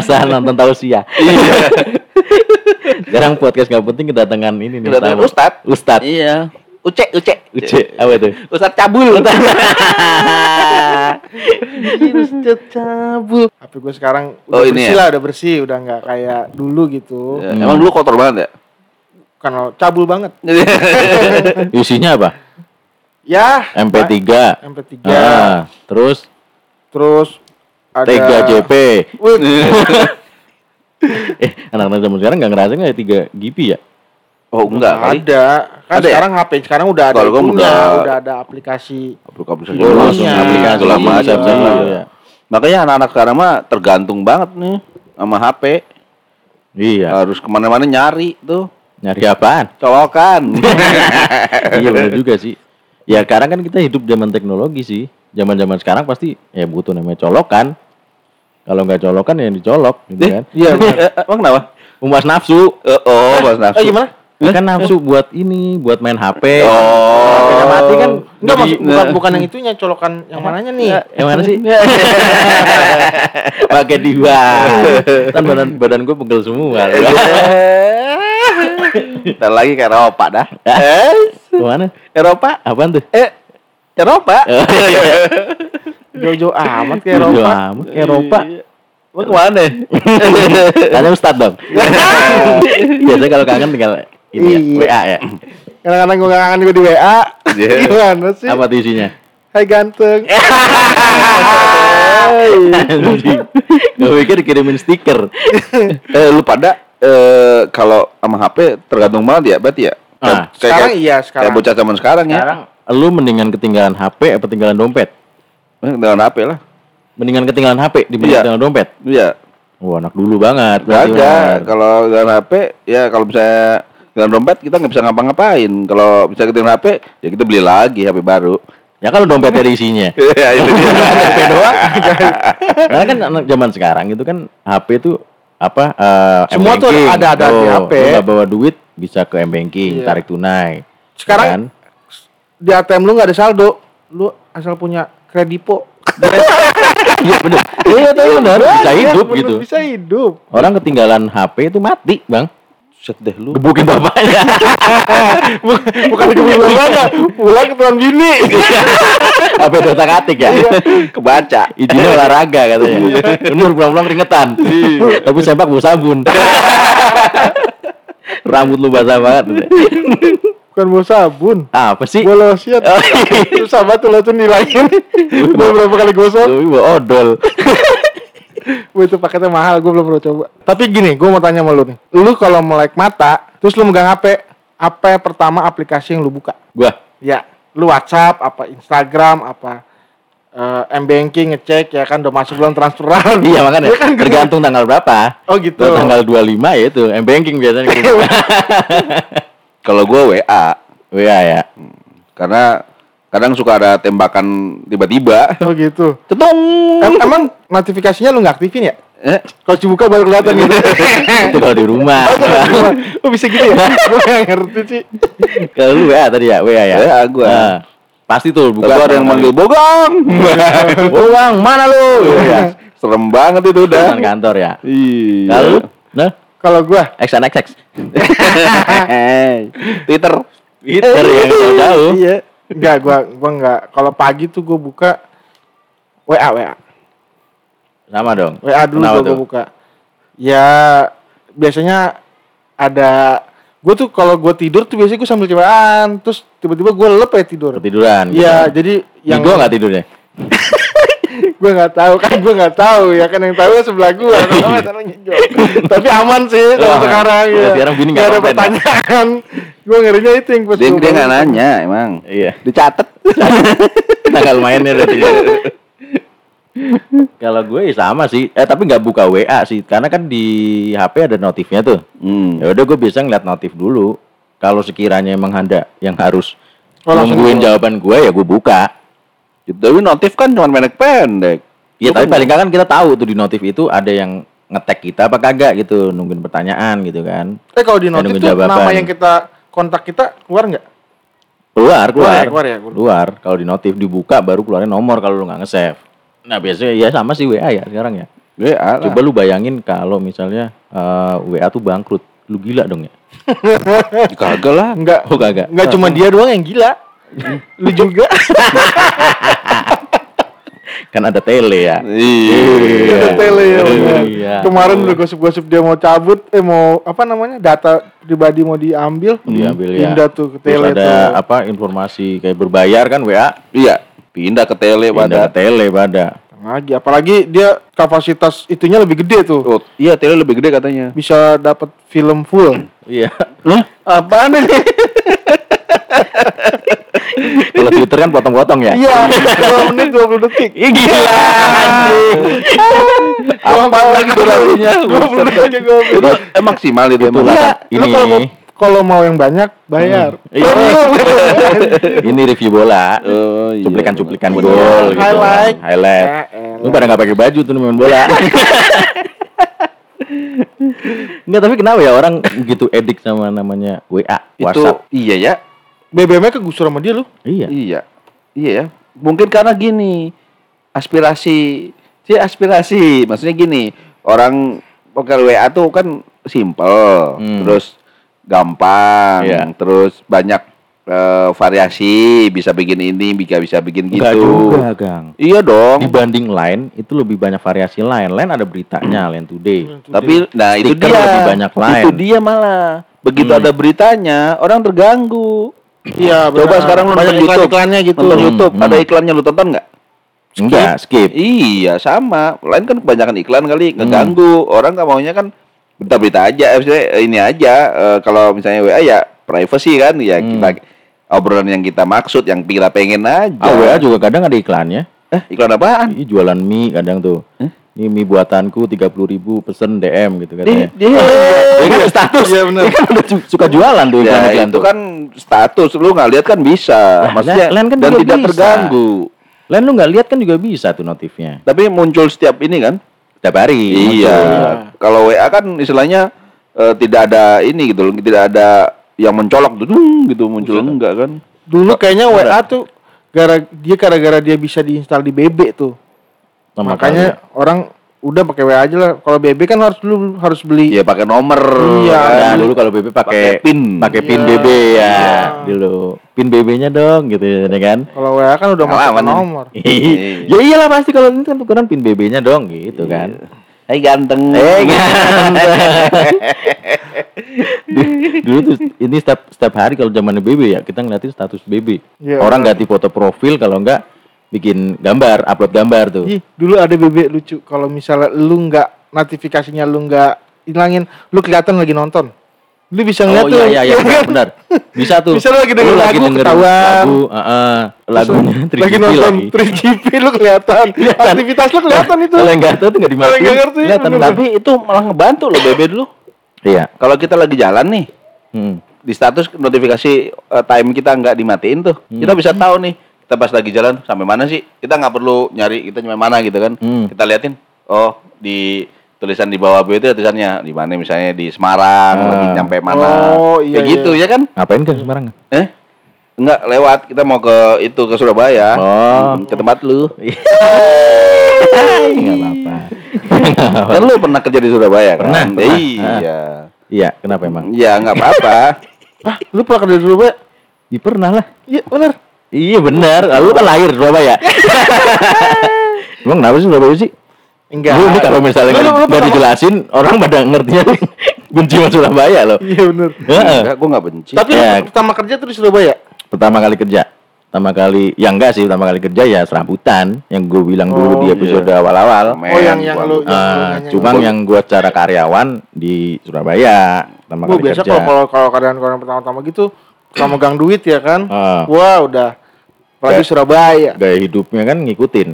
Berasa nonton tausiah. Sekarang podcast nggak penting kedatangan ini nih. Kedatangan. Ustad. Ustad. Iya. Ucek, ucek. Uce, apa itu? Ustad cabul. Ustad cabul. HP gue sekarang udah Oh, ini bersih ya? lah, udah bersih, udah nggak kayak dulu gitu. Ya, Emang dulu kotor banget ya? Karena cabul banget. Isinya apa? Ya. MP3. MP3. Ah, terus Terus ada 3JP. Wih, Eh, anak-anak zaman sekarang nggak ngerasain kayak 3 GB ya? oh enggak kali. ada. Kan Ada ya? sekarang HP sekarang udah ada Kalau gua itunya, udah- udah ada aplikasi. Aplikasi Oh, langsung iya. aplikasi Lama lama Iya. aja ya. Makanya anak-anak sekarang mah tergantung banget nih sama HP. Iya. Harus ke mana-mana nyari tuh. Nyari apaan? Colokan. iya benar juga sih. Ya sekarang kan kita hidup zaman teknologi sih. Zaman-zaman sekarang pasti ya butuh namanya colokan. Kalau nggak colokan ya yang dicolok gitu kan. Iya, Eh, Emang kenapa? Memuas nafsu. Eh, oh, nafsu. Eh gimana? Ya kan nafsu buat ini, buat main HP. Oh. HP-nya mati kan. Enggak maksud bukan bukan yang itunya colokan yang mananya nih? Yang mana sih? Pakai dua. kan badan badan gue pegel semua. Ntar lagi ke Eropa dah. Eh, Ke mana? Eropa? Apaan tuh? Eh, Eropa? Jojo amat ke Eropa. amat ke Eropa. Mau ke mana? Tanya Ustad dong. Biasanya kalau kangen tinggal ini ya, Iya. WA ya. Kadang-kadang gue kangen gue di WA. Iya. Gimana sih? Apa tuh isinya? Hai ganteng. Gue pikir dikirimin stiker. eh, lu pada eh kalau sama HP tergantung banget ya, berarti ya? Ah, Kayak- Sekarang kayak- iya, sekarang. Kayak bocah zaman sekarang ya. Sekarang lu mendingan ketinggalan HP apa ketinggalan dompet? Dengan HP lah. Mendingan ketinggalan HP dibanding Iya. ketinggalan dompet. Iya. Wah, anak dulu banget. Gak ada. Kalau dengan HP, ya kalau misalnya dengan dompet kita nggak bisa ngapa-ngapain. Kalau bisa dengan HP, ya kita beli lagi HP baru. Ya kalau dompetnya ada isinya. ya itu dia. HP doang. Karena kan anak zaman sekarang itu kan HP itu apa eh, Semua tuh ada- ada di Tuh, HP. lu bawa duit bisa ke M-banking, Iya. tarik tunai. Sekarang Kan? Di ATM lu nggak ada saldo, lu asal punya kredipo. Iya benar. Iya tuh benar. Bisa Iya, hidup bener, gitu. Bisa hidup. Orang ketinggalan HP itu mati, Bang. Set deh lu. Gebukin bapaknya. Bukan kebutuhan bapaknya, pulang ketuan bini. HP dosa katik ya. Kebaca. Izinnya olahraga katanya. Bener pulang-pulang keringetan. Tapi sempak bau sabun. Rambut lu basah banget. Bukan bawa sabun. Apa sih? Bawa lotion. Oh, Susah banget tuh lotion nilainya. Udah berapa kali gosok. Tapi bawa odol. Wah, itu paketnya mahal, gue belum pernah coba. Tapi gini, gue mau tanya sama lu nih. Lu kalau melek mata, terus lu megang HP, apa yang pertama aplikasi yang lu buka? Gua Ya, lu WhatsApp, apa Instagram, apa eh, M-banking ngecek ya kan udah masuk belum transferan. Iya makanya Iya kan, tergantung tanggal berapa. Oh gitu. Kalau tanggal 25 ya itu M-banking biasanya gitu. Kalau gua WA, WA ya. karena kadang suka ada tembakan tiba-tiba. Oh gitu. Cetung. Em- emang notifikasinya lu nggak aktifin ya? Eh, Kalau dibuka baru kelihatan gitu. itu kalau di rumah. Oh bisa gitu ya? Gue nggak ngerti sih. kalau lu WA tadi ya, WA ya. WA gua. Nah, pasti tuh Bukan buka ada yang manggil Bogong. Bawang, mana lu? Iya. Serem banget itu udah. Kantor ya. Iya. Kalau lu? Nah, Kalau gua XNXX. Twitter. Twitter ya jauh jauh. Iya. Enggak, gua gua enggak. Kalau pagi tuh gua buka WA WA. Sama dong. WA dulu gua, gua buka. Ya biasanya ada gua tuh kalau gua tidur tuh biasanya gua sambil cobaan terus tiba-tiba gua lelep ya tidur. Ketiduran. Iya, gitu. jadi Yang yang gua nggak tidurnya. gua nggak tahu kan gua nggak tahu ya kan yang tahu sebelah Kalau ngejo. tapi aman sih Oh, aman. sekarang Ya, sekarang bini nggak Nggak ada ya? pertanyaan gua ngerinya itu yang pas Dia nggak nanya emang. Iya. Dicatat. Tanggal mainnya udah tinggal. Kalau gue ya sama sih, eh tapi nggak buka WA sih, karena kan di HP ada notifnya tuh. Hmm. Ya udah gue bisa ngeliat notif dulu. Kalau sekiranya emang ada yang harus Oh, nungguin jawaban gue ya gue buka. Tapi notif kan cuma pendek-pendek. Ya tapi paling nggak kan kita tahu tuh di notif itu ada yang ngetek kita apa kagak gitu, nungguin pertanyaan gitu kan. eh kalau di notif tuh jawaban. nama yang kita kontak kita keluar nggak Keluar, Keluar keluar. ya, keluar ya, keluar. Keluar. Kalau di notif dibuka baru keluarin nomor kalau lu nggak nge-save. Nah, biasanya ya sama sih WA ya sekarang ya. WA lah. Coba lu bayangin kalau misalnya eh, WA tuh bangkrut. Lu gila dong ya? Kagak lah. Enggak. Oh kagak. Enggak cuma dia doang yang gila. Lu juga. Kan ada tele ya. Iya. Ada tele ya. benar. Iya. Kemarin udah gosip-gosip dia mau cabut, eh mau apa namanya data pribadi mau diambil, Diambil ya. pindah tuh ke Terus tele ada tuh. apa informasi kayak berbayar kan WA Iya. Pindah ke tele pindah pada. ke tele pada. Lagi, apalagi dia kapasitas itunya lebih gede tuh, Oh, iya tele lebih gede katanya. bisa dapat film full. Iya. Hah? Apaan ini? Kalau Twitter kan potong-potong ya. Iya, 2 menit 20 detik. Ih, gila anjing. Apa lagi durasinya? 20 detik. Itu eh, maksimal itu emang. Itulah. Iya, Ini. kalau mau kalau mau yang banyak bayar. Iya. Ini review bola. Oh, iya. Cuplikan-cuplikan Betul. gol gitu. Highlight. Highlight. Ya elah. Lu pada nggak pakai baju tuh main bola. Enggak, tapi kenapa ya orang gitu edik sama namanya WA, Itu WhatsApp? iya ya. BBM-nya kegusur sama dia lu. Iya. Iya. Iya ya. Mungkin karena gini, aspirasi sih aspirasi. Maksudnya gini, orang pakai WA tuh kan simple, Hmm. terus gampang, Iya. terus banyak eh, variasi, bisa bikin ini, bisa bisa bikin Enggak gitu. juga, Gang. Iya dong. Dibanding lain itu lebih banyak variasi lain. Lain ada beritanya, Line Today. Tapi nah itu dia. lebih banyak lain. Itu dia malah. Begitu Hmm. ada beritanya, orang terganggu. Iya, Coba benar. sekarang lu nonton YouTube. iklan-iklannya gitu. Nonton Hmm, YouTube, hmm. ada iklannya lu tonton nggak? Enggak, skip. Iya sama. Lain kan kebanyakan iklan kali Hmm. ngeganggu. Orang nggak maunya kan berita-berita aja. Eh, maksudnya ini aja. eh, kalau misalnya WA ya privacy kan. Ya Hmm. kita obrolan yang kita maksud, yang kita pengen aja. Ah, WA juga kadang ada iklannya. Eh iklan apaan? Ini jualan mie kadang tuh. Ini mie buatanku 30.000 ribu pesen DM gitu katanya. Dia, Dia kan status. Iya, bener. Dia kan udah su- suka jualan tuh Ya iklan-iklan itu tuh. kan status lu nggak lihat kan bisa. Nah, Maksudnya lain kan dan juga tidak bisa. terganggu. Lain lu nggak lihat kan juga bisa tuh notifnya. Tapi muncul setiap ini kan? Setiap hari. Iya. Kalau WA kan istilahnya eh, tidak ada ini gitu loh, tidak ada yang mencolok tuh gitu muncul enggak kan? Dulu kayaknya WA tuh gara dia gara-gara dia bisa diinstal di BB tuh. Sama Makanya orang udah pakai WA aja lah. Kalau BB kan harus dulu harus beli. Iya pakai nomor. Iya. kan? Nah, dulu kalau BB Pakai pakai pin. pakai pin Iya. BB ya Iya. dulu. Pin BB-nya dong gitu ya kan. Kalau WA kan udah masuk Pengalaman ini. nomor. ya iyalah pasti kalau ini kan tukeran pin BB-nya dong gitu kan. Hai ganteng. Eh, dulu tuh ini setiap setiap hari kalau zaman BB ya kita ngeliatin status BB. Iya, Orang ganti foto profil kalau enggak bikin gambar, upload gambar tuh. Ih, dulu ada BB lucu. Kalau misalnya lu nggak notifikasinya lu nggak hilangin, lu kelihatan lagi nonton. Lu bisa ngeliat Oh tuh. iya iya iya benar, benar. Bisa tuh. Bisa lu lagi dengerin Lu lagu, dengerin ketahuan. Lagu, heeh. lagunya lagi 3GP nonton lagi. 3GP lu kelihatan. Aktivitas lu kelihatan itu. Kalau yang enggak tahu tuh enggak Kalau dimatiin. nggak ngerti, Kelihatan. Tapi itu malah ngebantu loh BB dulu. Iya. Kalau kita lagi jalan nih, Hmm. di status notifikasi eh, time kita nggak dimatiin tuh, kita bisa tahu nih kita pas lagi jalan sampai mana sih? Kita nggak perlu nyari kita nyampe mana gitu kan? Hmm. Kita liatin, oh di tulisan di bawah itu ada tulisannya di mana misalnya di Semarang Ah. lagi nyampe mana, Oh, iya, kayak gitu ya kan? Ngapain kan Semarang? Eh? Enggak lewat, kita mau ke itu ke Surabaya, Oh. Hmm, ke tempat lu. Enggak apa-apa. kan lu pernah kerja di Surabaya kan? Pernah, pernah. Iya. Iya, kenapa emang? Iya, nggak apa-apa. Ah, lu pernah kerja dulu, Pak? Iya pernah lah. Iya, benar. Iya benar. Lalu kan lahir di Surabaya. Emang kenapa sih Surabaya sih? Enggak. Lu ini kalau misalnya Lu- lu- lu nggak pernah- dijelasin, orang pada ngertinya benci sama Surabaya loh. Iya, benar. Heeh. Enggak, gua nggak benci. Tapi Ya. lu pertama kerja tuh di Surabaya? Pertama kali kerja. Pertama kali, ya enggak sih, pertama kali kerja ya serambutan yang gue bilang dulu Oh, di episode awal-awal. Men, Oh, yang yang gua- lu yang lu Ah, nanya. cuma yang gue cara karyawan di Surabaya pertama Gua kali biasa kerja. kalau kalau kalau karyawan-karyawan pertama-tama gitu sama gang duit ya kan. Ah. Wah, udah. Apalagi Kayak- Surabaya. gaya hidupnya kan ngikutin.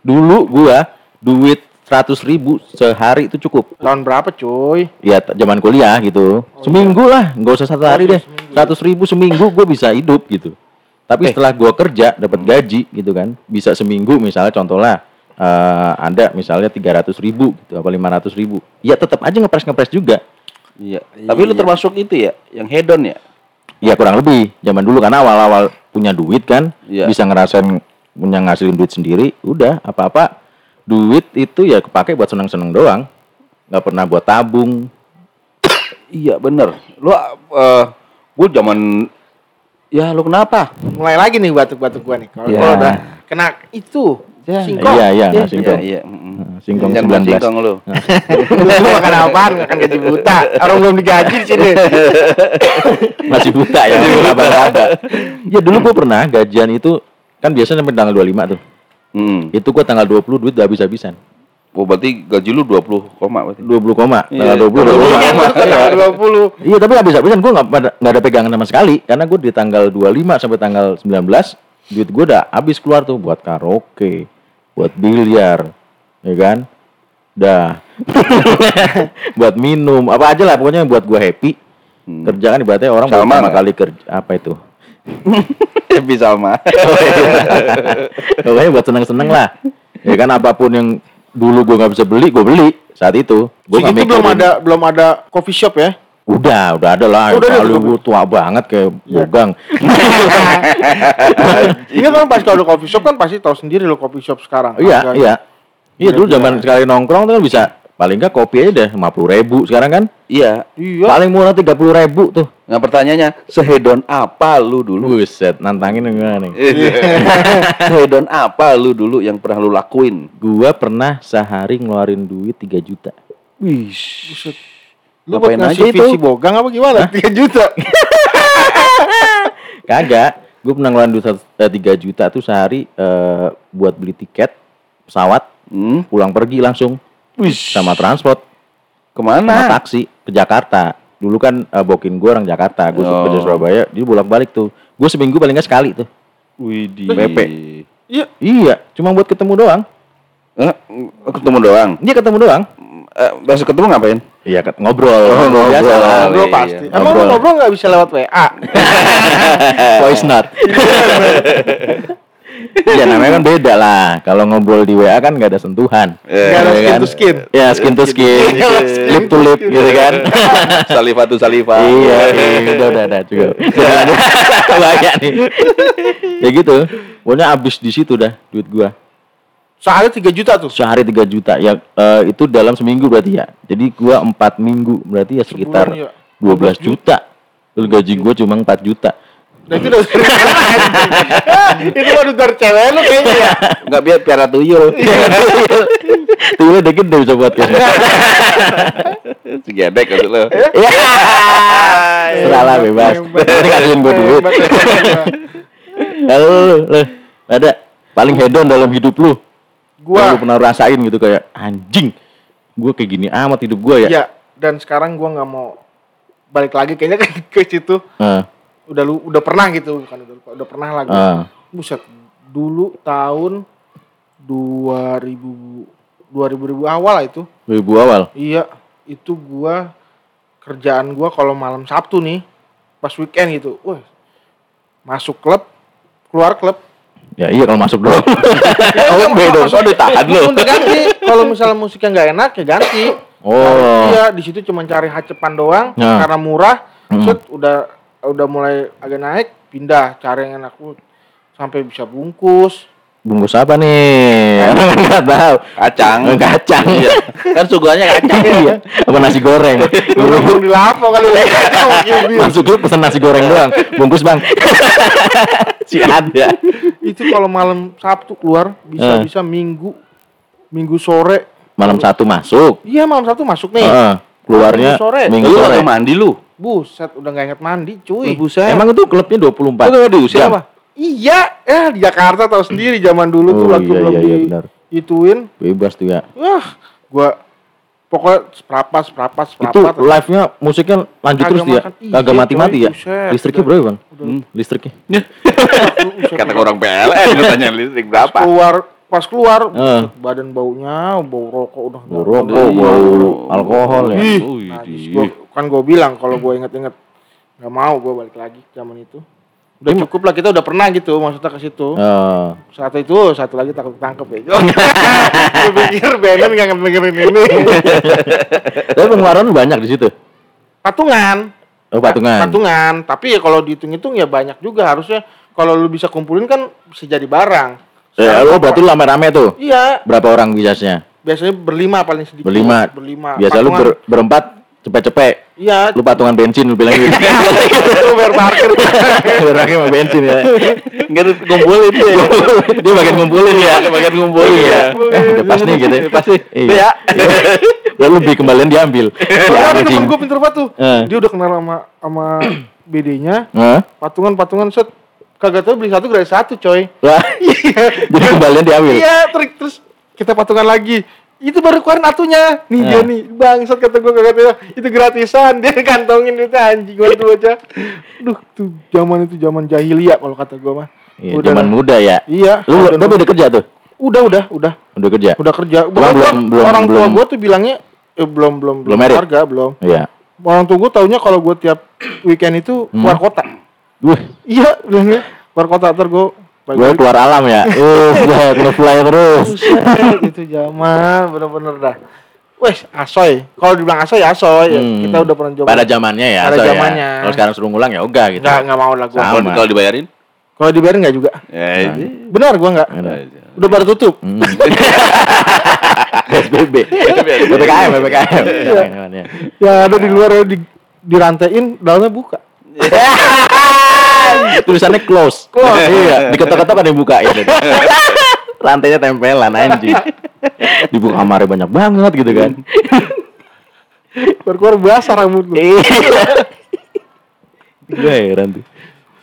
Dulu gua duit 100 ribu sehari itu cukup. Tahun berapa, cuy? Ya zaman kuliah gitu. seminggu lah, nggak usah satu hari Oh, iya, deh. 100 ribu seminggu gue bisa hidup gitu. Tapi Eh. setelah gua kerja dapat gaji gitu kan, bisa seminggu misalnya contohnya eh anda misalnya 300 ribu gitu apa 500 ribu ya tetap aja ngepres ngepres juga Iya. Tapi lu termasuk itu ya, yang hedon ya? Ya kurang lebih zaman dulu karena awal-awal punya duit kan Iya. bisa ngerasain punya ngasilin duit sendiri udah apa-apa duit itu ya kepake buat seneng-seneng doang. nggak pernah buat tabung. Iya bener. Lu eh gua zaman ya lu kenapa? Mulai lagi nih batuk-batuk gua nih. Kalau Ya. kalau udah kena itu Ya. singkong. Iya, iya, Iya, singkong. iya. mm-mm. Nah, Singkong Jangan buat 19. singkong lu. Lu makan apaan? Makan gaji buta. Orang belum digaji di sini. Masih buta ya, raba-raba. Ya dulu gua pernah gajian itu kan biasanya sampai tanggal 25 tuh. Hmm. Itu gua tanggal 20 duit udah habis-habisan. Oh, berarti gaji lu 20 koma berarti. 20 koma, Iya. tanggal 20 udah Iya, keluar. Iya. Tanggal 20. Iya tapi habis-habisan gue nggak ada nggak ada pegangan sama sekali karena gue di tanggal 25 sampai tanggal 19 duit gue udah habis keluar tuh buat karaoke, buat biliar, ya kan, dah, buat minum apa aja lah pokoknya buat gue happy. Hmm. Kerja kan ibaratnya orang Sama pertama nggak? kali kerja apa itu? Happy sama. Pokoknya buat seneng-seneng lah. Ya kan apa pun yang dulu gue nggak bisa beli, gue beli saat itu. Gue nggak Segitu belum ada belum ada coffee shop ya? Udah, udah ada lah. Udah gue tua banget kayak Iya. bogang. Iya kan pas kalau ada coffee shop kan pasti tahu sendiri lo coffee shop sekarang. Iya, iya. Iya dulu Iya, zaman iya. sekali nongkrong tuh kan bisa paling nggak kopi aja deh lima puluh ribu sekarang kan Iya. Iya. paling murah tiga puluh ribu tuh. Nah pertanyaannya, sehedon apa lu dulu? Buset, nantangin gimana nih? sehedon apa lu dulu yang pernah lu lakuin? Gua pernah sehari ngeluarin duit 3 juta. Wih. Buset. Lu buat Ngapain ngasih aja itu? visi bogang apa gimana? 3 juta. Kagak, gue pernah ngeluarin duit satu- eh, 3 juta tuh sehari eh, buat beli tiket pesawat, Hmm? pulang pergi langsung Wih. sama transport, sama Ke mana? taksi ke Jakarta. Dulu kan eh, bokin gue orang Jakarta, gue Oh. kerja Surabaya, jadi bolak-balik tuh. Gue seminggu paling nggak sekali tuh. Wih di PP. Iya. Iya, cuma buat ketemu doang. Eh, ketemu doang. Dia ketemu doang. Eh, besok ketemu ngapain? Iya, ket- ngobrol. Oh, ngobrol biasa ngobrol. lah. Ngobrol iya. pasti. Emang lu Ngobrol. ngobrol nggak bisa lewat WA? Voice note. ya namanya kan beda lah. Kalau ngobrol di WA kan nggak ada sentuhan. Eh, Nggak ada Ya skin kan? to skin. Ya skin to skin, lip to lip gitu kan. saliva tuh saliva. iya, iya, udah udah udah juga. Banyak nih. ya gitu. Pokoknya abis di situ dah duit gua. Sehari 3 juta tuh. Sehari 3 juta. Ya eh, itu dalam seminggu berarti ya. Jadi gua 4 minggu berarti ya sekitar Sebulan, ya. 12 juta. Terus gaji gua cuma 4 juta. Nah itu udah Itu mah dari cewek lu kayaknya ya. Enggak biar piara tuyul. Dikit udah bisa buat kayak Segedek maksud lu. Ya. Serah lah bebas. Nanti kasihin gue duit. Lalu lu, ada paling hedon dalam hidup lu. Gua lu pernah rasain gitu kayak anjing. Gue kayak gini amat hidup gue ya. ya dan sekarang gua nggak mau balik lagi kayaknya ke, ke situ. Heeh. Udah lu udah pernah gitu kan udah, udah pernah lagi. Heeh. Buset, dulu tahun 2000 2000 ribu awal lah itu. Ribu awal. Iya, itu gua kerjaan gua kalau malam Sabtu nih, pas weekend gitu. Wah. Masuk klub, keluar klub. Ya iya kalau masuk dulu. oh, beda. Oh, ditahan lu. Ganti. Kalau misalnya musiknya nggak enak ya ganti. Oh. Nah, iya, di situ cuma cari hacepan doang Nah. karena murah. Hmm. Set udah udah mulai agak naik, pindah cari yang enak sampai bisa bungkus. Bungkus apa nih? Orang nggak tahu. Kacang. Kacang. Iya. Kan suguhannya kacang. Iya. Apa nasi goreng? Belum di lapo kali ya. Masuk lu pesen nasi goreng doang. Bungkus bang. si ada. itu kalau malam Sabtu keluar bisa bisa minggu minggu sore Malam satu masuk. iya malam Sabtu masuk nih Heeh. Keluarnya Minggu sore. minggu mandi lu? Buset udah nggak inget mandi cuy Buset. Emang itu klubnya 24 Lu kagak diusir apa? iya ya di Jakarta tahu sendiri zaman dulu tuh Oh, waktu iya, belum iya, di iya, benar. ituin Bebas tuh ya. wah gua pokoknya seprapat seprapat Itu seprapat live-nya musiknya lanjut terus dia. Iya, Kagak mati-mati ya. buset. Listriknya berapa, Bang? Udah. Hmm, listriknya. Kata orang PLN lu tanya listrik berapa? keluar pas keluar buset, badan baunya bau rokok udah Bau rokok, Iya. bau alkohol ya. Ih, najis. di- Gua, kan gue bilang kalau gue inget-inget nggak mau gue balik lagi zaman itu. Udah cukup lah kita udah pernah gitu maksudnya ke situ. Eh, Satu itu, satu lagi takut ketangkep ya. gue pikir Benan nggak ngedengerin ini. tapi pengeluaran lu banyak di situ. Patungan. Oh, patungan. Patungan. Tapi ya kalau dihitung-hitung ya banyak juga harusnya. Kalau lu bisa kumpulin kan bisa jadi barang. Eh, lo berarti lu rame-rame tuh. Iya, Berapa orang biasanya? biasanya berlima paling sedikit. Berlima. Berlima. Biasa lu ber- berempat cepet-cepet. Iya, Lu patungan bensin lu bilang gitu. lu bayar parkir. Berarti sama bensin ya. Enggak ngumpulin ya. Dia bagian ngumpulin ya, bagian ngumpulin ya. Eh, udah pas nih gitu. Pas nih. Iya. Lalu lebih kembalian diambil. Ya, temen gue pinter banget tuh. Eh. Dia udah kenal sama sama BD-nya, patungan-patungan set kagak tahu beli satu gratis satu coy. Lah, jadi kembalian diambil. Iya, trik terus kita patungan lagi. Itu baru keluarin atunya. Nih dia Nah. nih, bangsat kata gue kagak tahu. Itu gratisan, dia kantongin duitnya anjing gua tuh aja. Duh, tuh zaman itu zaman jahiliyah kalau kata gue mah. Iya, zaman muda ya. Iya. Lu udah, udah kerja tuh? udah, udah, udah, Udah kerja? udah kerja. Belum, belum, belum, orang tua gue tuh bilangnya eh, belum, belum, Belum keluarga, belum. Iya. Orang tua gue taunya kalau gue tiap weekend itu Hmm. keluar kota. Iya, bilangnya keluar kota ntar gue gue keluar alam ya. Uh, udah nge-fly terus. Itu zaman bener-bener dah. Wes, asoy. Kalau dibilang asoy, ya asoy. Ya, Hmm. Kita udah pernah coba. Pada zamannya ya. Pada ya. zamannya. Kalau sekarang suruh ngulang ya enggak gitu. Enggak, enggak mau lah gua. Sama. Kalau kalau dibayarin? Kalau dibayarin enggak juga. Ya, ini. Benar gua enggak. Udah baru tutup. Hmm. PSBB. PPKM, PPKM. Iya. Ya ada di luar di dirantain, dalamnya buka. Tulisannya close. Close. iya, diketok-ketok ada yang buka itu. Lantainya tempelan anjing. Dibuka kamarnya banyak banget gitu kan. Baru keluar basah rambut lu. Iya. Gue heran tuh.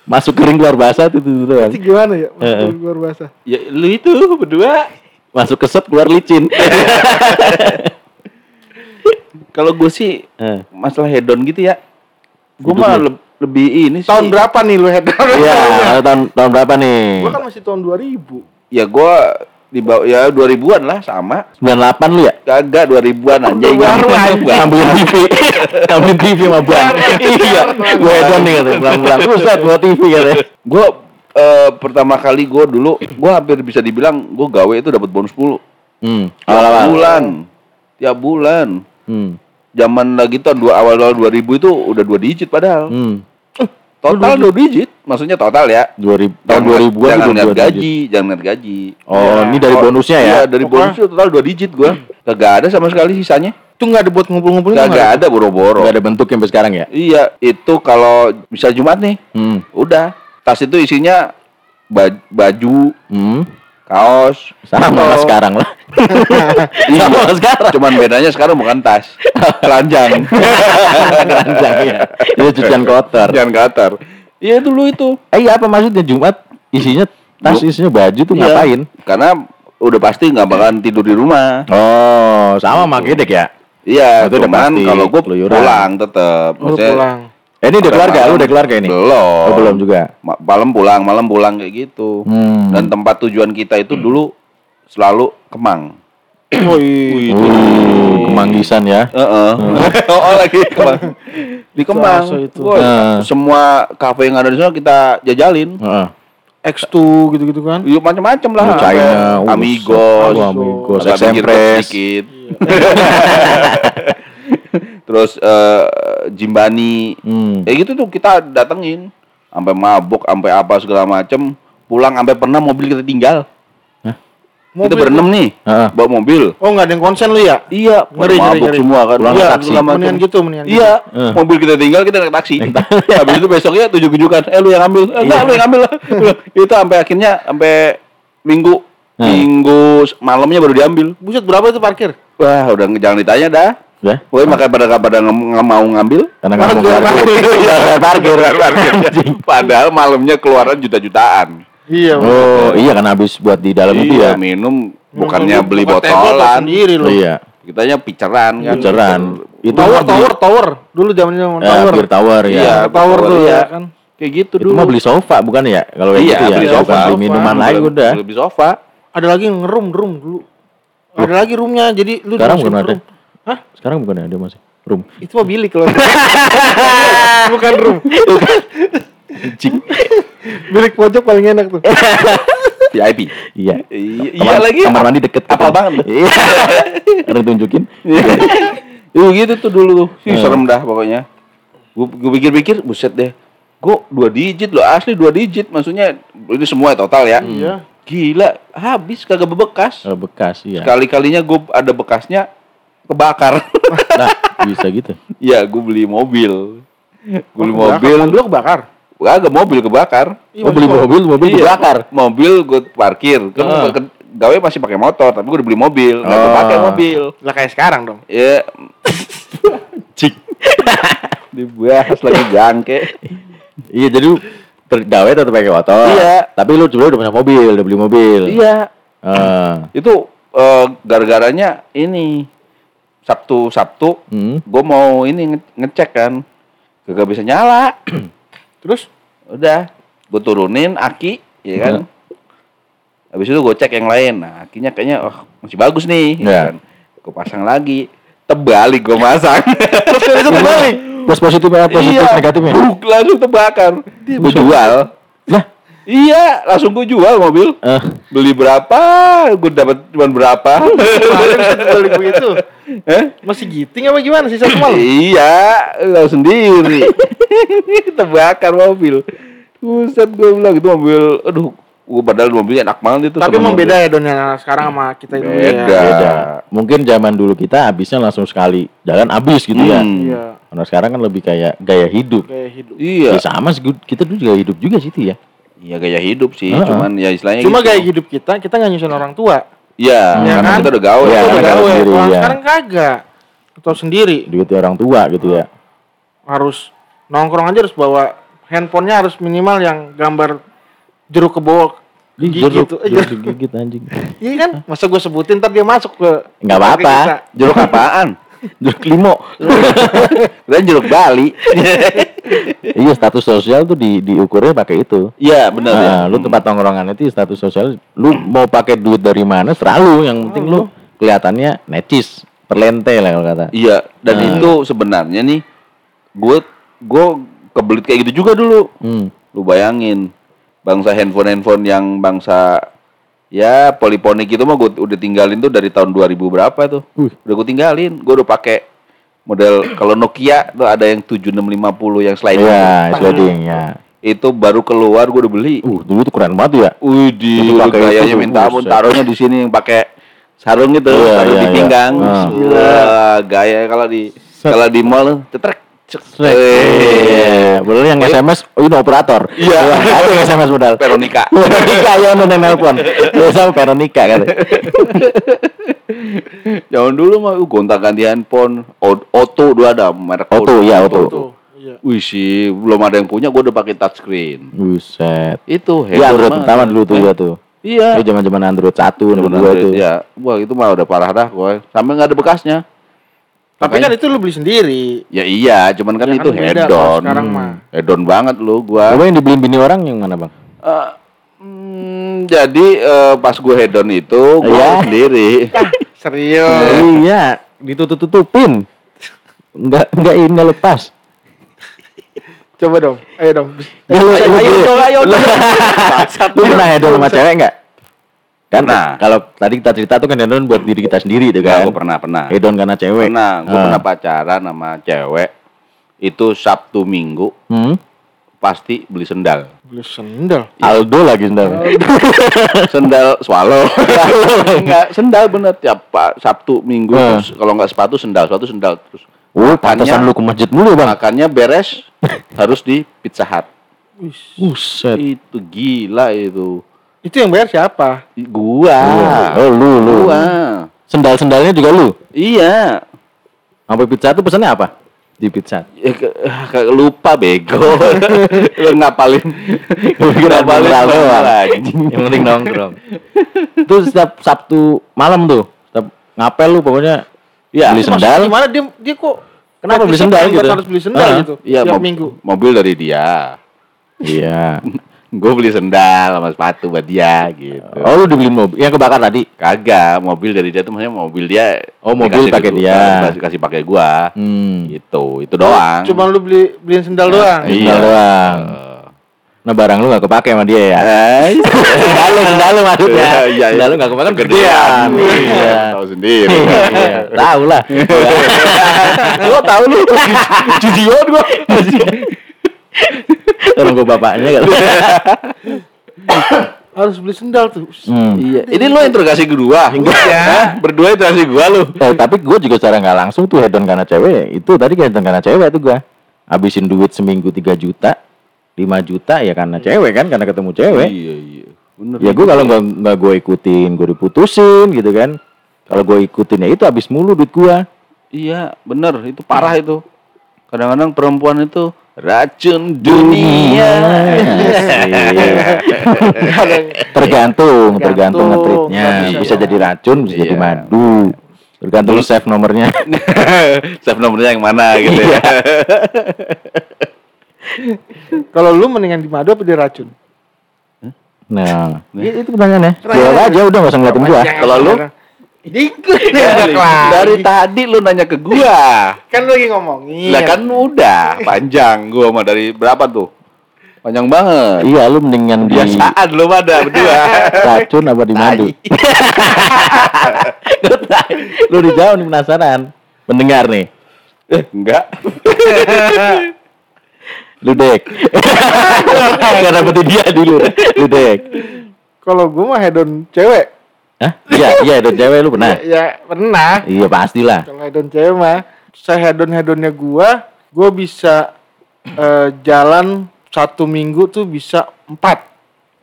Masuk kering keluar basah tuh tuh. Itu gimana ya? Masuk keluar basah. Ya lu itu berdua. Masuk keset keluar licin. Kalau gue sih masalah hedon gitu ya. Gue Hidup mah lebih ini sih. Tahun berapa nih lu head Iya, tahun tahun berapa nih? Gua kan masih tahun 2000. Ya gue di bawah ya 2000-an lah sama. 98 lu ya? Kagak 2000-an anjing. Baru anjing. Ngambilin TV. Ngambilin TV sama Bang. Iya. Gue hedon nih katanya. Pulang-pulang. Buset, bawa TV katanya. Gue eh, pertama kali gue dulu gue hampir bisa dibilang gue gawe itu dapat bonus 10 Hmm. tiap Awal-awal. bulan tiap bulan Hmm. Zaman lagi tahun dua awal awal 2000 itu udah dua digit padahal Hmm. total dua digit maksudnya total ya 2000 tahun 2000-an jangan itu lihat dua digit. gaji jangan lihat gaji Oh, Ya. ini dari Oh, bonusnya ya? iya, dari bonus total dua digit gua kagak ada sama sekali sisanya Itu enggak ada buat ngumpul-ngumpulin tuh kagak ada boro-boro Gak ada bentuk sampai sekarang ya? iya itu kalau bisa Jumat nih Hmm. udah tas itu isinya ba- baju Hmm. Kaos Sama lah Oh. sekarang lah. Iya, Sama sekarang. Cuman bedanya sekarang bukan tas, telanjang. Keranjang ya. Itu cucian kotor. Jangan kotor. Iya dulu itu. Eh iya apa maksudnya Jumat isinya tas isinya baju tuh Iya. ngapain? Karena udah pasti nggak bakalan tidur di rumah. Oh, sama sama Gedek ya? Iya, Itu udah cuman kalau gue pulang tetep. Lu pulang. Eh, ini udah keluarga, malam. lu udah keluarga ini? Belum. Oh, belum juga. Ma- Malam pulang, malam pulang kayak gitu. Hmm. Dan tempat tujuan kita itu dulu selalu Kemang. Oh iya. Uh, kemanggisan ya. Heeh. oh, lagi Kemang. Di Kemang. Itu. Wah, Heeh. semua kafe yang ada di sana kita jajalin. Heeh. X2 gitu-gitu kan. Yuk macam-macam lah. Oh, China, uh, Amigos, oh, Amigos, agak pinggir Express. sedikit. Terus eh, Jimbani, Hmm. kayak gitu tuh kita datengin, sampai mabuk, sampai apa segala macem. Pulang sampai pernah mobil kita tinggal. kita Mobil- berenam nih, Heeh. bawa mobil. Oh enggak ada yang konsen lu ya? Iya, Ngeri, mabuk ngeri. semua kan. Pulang Iya, naik taksi. segala macem. Mendingan gitu, mendingan gitu. Iya, mobil kita tinggal kita naik taksi. Habis itu besoknya tujuh-tujukan, eh lu yang ambil, eh, enggak lu yang ambil lah. itu sampai akhirnya sampai minggu Hmm. minggu malamnya baru diambil. Buset berapa itu parkir? Wah, udah jangan ditanya dah. Ya? Woi, makanya pada pada nggak nggak mau ngambil. Karena nggak mau Parkir, parkir. Iya, parkir. parkir. Padahal malamnya keluaran juta-jutaan. Iya. Oh, iya kan habis buat di dalam itu ya. Iya, minum bukannya beli botolan. sendiri lu. Iya. Kitanya piceran kan. Piceran. Itu tower, tower, tower. Dulu zaman zaman Ya, tower. bir tower ya. Iya, tower tuh iya. ya kan. Kayak gitu Itu dulu. mah beli sofa bukan ya? Kalau yang Iya, gitu ya. beli sofa. Beli minuman lagi udah. Beli sofa. Ada lagi ngerum, room dulu. Ada lagi roomnya, jadi lu Sekarang bukan ada. Hah? Sekarang bukan ada masih. Room. Itu mah bilik kalau. bukan room. Anjing. Bilik pojok paling enak tuh. VIP. Iya. Iya, iya Kamar- lagi. Kamar mandi deket. Apal banget. Iya. Ada tunjukin. Iya gitu tuh dulu. Sih Hmm. serem dah pokoknya. Gue pikir-pikir, buset deh. Gue dua digit loh, asli dua digit. Maksudnya itu semua total ya. Iya. Gila, habis kagak bebekas. Bekas ya. Sekali-kalinya gue ada bekasnya kebakar. Nah, bisa gitu. Iya, gue beli mobil. Gue beli Oh, kebakar. mobil. Mobil lu kebakar. Kagak mobil kebakar. Iya, Oh, beli mobil, mobil Iya, dibakar. Mobil gue parkir. Kan Ah. gua ke- gawe masih pakai motor, tapi gue udah beli mobil. Nggak gue Oh. pakai mobil. Lah kayak sekarang dong. Ya. Cik. Dibahas lagi jangke. Iya, jadi lu bergawe tetap pakai motor. Iya. Tapi lu juga udah punya mobil, udah beli mobil. Iya. Ah. Itu eh, gara-garanya ini Sabtu Sabtu Hmm. gue mau ini nge- ngecek kan. Gak bisa nyala. Terus udah gue turunin aki ya kan. Habis itu gue cek yang lain. Nah akinya kayaknya oh masih bagus nih. Iya. ya. kan. Gue pasang lagi. Terbalik gue masang. Terus itu kembali. Plus positif apa positif Iya, negatifnya? buk, langsung terbakar. Gue jual. Lah, iya langsung gue jual mobil. Eh, beli berapa? Gue dapat cuma berapa? Balik begitu. Eh Masih giting apa gimana sih satu malam? Iya, lo sendiri. Terbakar mobil. Buset gue bilang itu mobil, aduh, gue padahal mobilnya enak banget itu. Tapi emang mobil. beda ya donnya sekarang sama kita itu. Beda. Ya. beda. Mungkin zaman dulu kita habisnya langsung sekali jalan habis gitu ya. Hmm. Iya. Karena sekarang kan lebih kayak gaya hidup. Kayak hidup. Iya, Ya, sama sih kita dulu juga hidup juga sih itu ya. iya gaya hidup sih, Heeh. cuman ya istilahnya Cuma gitu. gaya hidup kita, kita nggak nyusun orang tua. Iya, Iya karena kan? kita udah gawe. Iya, udah gawe. sendiri, Orang iya. sekarang kagak. Atau sendiri. Duitnya orang tua gitu ya. Harus nongkrong aja harus bawa handphonenya harus minimal yang gambar jeruk ke bawah gigi Jeruk, gitu. jeruk digigit anjing. Iya kan? Masa gue sebutin ntar dia masuk ke Nggak apa-apa. Jeruk apaan? Jeruk limo. Dan jeruk Bali. Iya, status sosial tuh di diukurnya pakai itu. Iya, benar ya. Nah, lu tempat tongkrongan itu status sosial, lu mau pakai duit dari mana selalu yang penting lu kelihatannya necis, perlente lah kalau kata. Iya, dan Nah. itu sebenarnya nih gue gue kebelit kayak gitu juga dulu. Hmm. Lu bayangin bangsa handphone-handphone yang bangsa ya poliponik itu mah gue udah tinggalin tuh dari tahun 2000 berapa tuh. Wih. Udah gue tinggalin. Gue udah pakai model kalau Nokia tuh ada yang 7650 yang sliding. Iya, sliding ya. Itu baru keluar gue udah beli. Uh, dulu tuh keren banget ya. Wih, di tuh, minta ampun, taruhnya di sini yang pakai sarung itu, Iya, taruh iya, di iya. pinggang. Ah. Wah, gaya kalau di kalau di mall cetrek. Cek. Eh, Iya, yang SMS, oh ini operator. Iya. Itu yang SMS modal. Veronica. Veronica ya nonton nelpon. Biasa Veronica kan. Zaman dulu mah uh, gonta ganti handphone, O- Otto dulu ada merek iya, Otto. Tuh, iya. Wih sih, belum ada yang punya, gue udah pakai touchscreen. Buset. Itu Iya, Android pertama dulu tuh Eh, ya tuh. Iya. Itu zaman-zaman Android 1, Android Bener, 2 tuh. Ya, wah itu mah udah parah dah gue. Sampai nggak ada bekasnya. Tapi kan itu lu beli sendiri. Ya iya, cuman kan Ya itu kan beda head kalau on. sekarang mah. Head on banget lu gua. Coba yang dibeliin bini orang yang mana, Bang? Eh, hmm, jadi eh, pas gue head on itu gue Iya. sendiri. Serius. Iya, ditutup-tutupin. Enggak enggak ini enggak lepas. Coba dong. Ayo dong. Ya, ayo dong, ayo dong. Lu pernah hedon sama cewek enggak? Kan Pernah. kalau tadi kita cerita tuh kan hedon buat diri kita sendiri tuh Nah, kan. gue pernah pernah. Hedon karena cewek. Pernah, gue Ah. pernah pacaran sama cewek. Itu Sabtu Minggu Hmm? pasti beli sendal. Beli sendal. Aldo lagi sendal. sendal swallow. Enggak, sendal bener tiap Sabtu Minggu Ah. terus kalau nggak sepatu sendal, sepatu sendal terus. Oh, pantesan lu ke masjid mulu, Bang. Makannya beres harus di Pizza Hut. Buset. Itu gila itu. Itu yang bayar siapa? Gua. Oh, lu lu. Gua. Sendal-sendalnya juga lu. Iya. Sampai pizza tuh pesannya apa? Di pizza. Ya, ke, ke- lupa bego. Lu ngapalin. Kira ngapalin. Yang penting nongkrong. itu setiap Sabtu malam tuh. Setiap ngapel lu pokoknya Iya. beli sendal. Gimana dia dia kok Kenapa beli sendal gitu? Harus beli sendal Ah, gitu. Iya, mob- minggu. mobil dari dia. Iya. Gue beli sendal sama sepatu buat dia gitu. Oh, lu dibeliin mobil yang kebakar tadi. Kagak, mobil dari dia tuh maksudnya mobil dia. Oh, mobil pakai dia. Kasih, kasih pakai gua. Hmm. Gitu, itu doang. Cuma lu beli beliin sendal doang. Iya. Sendal doang. Nah, barang lu gak kepake sama dia ya. Eh, sendal lu, sendal lu maksudnya. Iya, iya. Sendal lu gak kepake kan gedean. Iya. Tahu sendiri. Iya, Tahu lah. Gua tahu lu. Judion gua. Orang gua bapaknya kan. harus beli sendal tuh. Hmm. Iya. Ini lo interogasi kedua. Enggak ya. Berdua interogasi gua lu. Eh, tapi gue juga secara nggak langsung tuh hedon karena cewek. Itu tadi hedon karena cewek tuh gue. Habisin duit seminggu 3 juta, 5 juta ya karena cewek kan, karena ketemu cewek. Iya, iya. Bener. Ya gue kalau nggak nggak gue ikutin, gue diputusin gitu kan. Kalau gue ikutin ya itu habis mulu duit gue. Iya, bener. Itu parah itu. Kadang-kadang perempuan itu racun dunia. Iya. tergantung, tergantung ngetritnya. Bisa Bisa jadi racun, bisa jadi Iya. madu. Tergantung lu save nomornya. Save nomornya yang mana gitu ya. Kalau lu mendingan di madu apa di racun? Nah, i- itu pertanyaannya. Jawab aja udah nggak usah ngeliatin gua. Kalau lu? Ini gue lagi. Dari tadi lu nanya ke gua. kan lu lagi ngomongin. Lah kan udah panjang gua mah dari berapa tuh? Panjang banget. Iya, lu mendingan di Biasaan lu pada berdua. racun apa di madu? lu dijawab nih penasaran. Pendengar nih. Eh, enggak. Lu dek. Gak dapetin dia dulu. Lu dek. Kalau gue mah hedon cewek. Hah? Iya, iya itu cewek lu pernah. Ya, ya pernah. Iya pastilah. Kalau hedon cewek mah, saya hedon hedonnya gua, gua bisa eh, jalan satu minggu tuh bisa empat,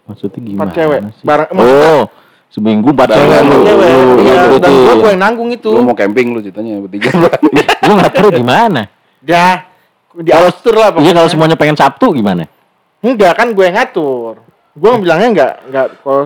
Maksudnya gimana empat cewek. sih? Bareng, Oh, seminggu empat cewek lu. lu. cewek. Lu Iya, dan gua gua yang nanggung itu. Lu mau camping lu ceritanya bertiga. Lu ngatur gimana? Ya, diatur lah Iya pokoknya. kalau semuanya pengen Sabtu gimana? Enggak kan gue yang ngatur. Gue bilangnya enggak, enggak. Kalau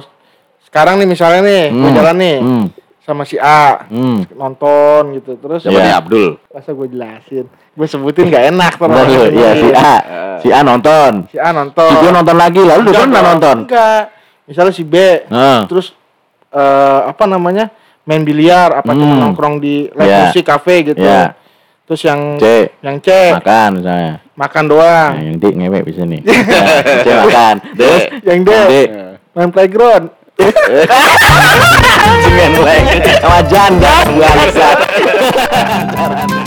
sekarang nih misalnya nih, gue Hmm. jalan nih Hmm. sama si A, Hmm. nonton gitu. Terus Siapa Iya. nih Abdul? masa gue jelasin, gue sebutin nggak enak tuh. Bentar dulu, Iya si A. Si A nonton. Si A nonton. Si B nonton lagi lalu dia pernah nonton. Enggak. Misalnya si B, Nah. terus eh, apa namanya main biliar, apa cuma Hmm. nongkrong di live Iya. musik cafe gitu. Iya. Terus yang C. yang C Makan misalnya. makan doang, Nah, yang D ngewek bisa nih. Nah, C makan. Terus yang D yang D main playground. Semen lagi sama janda bangsa.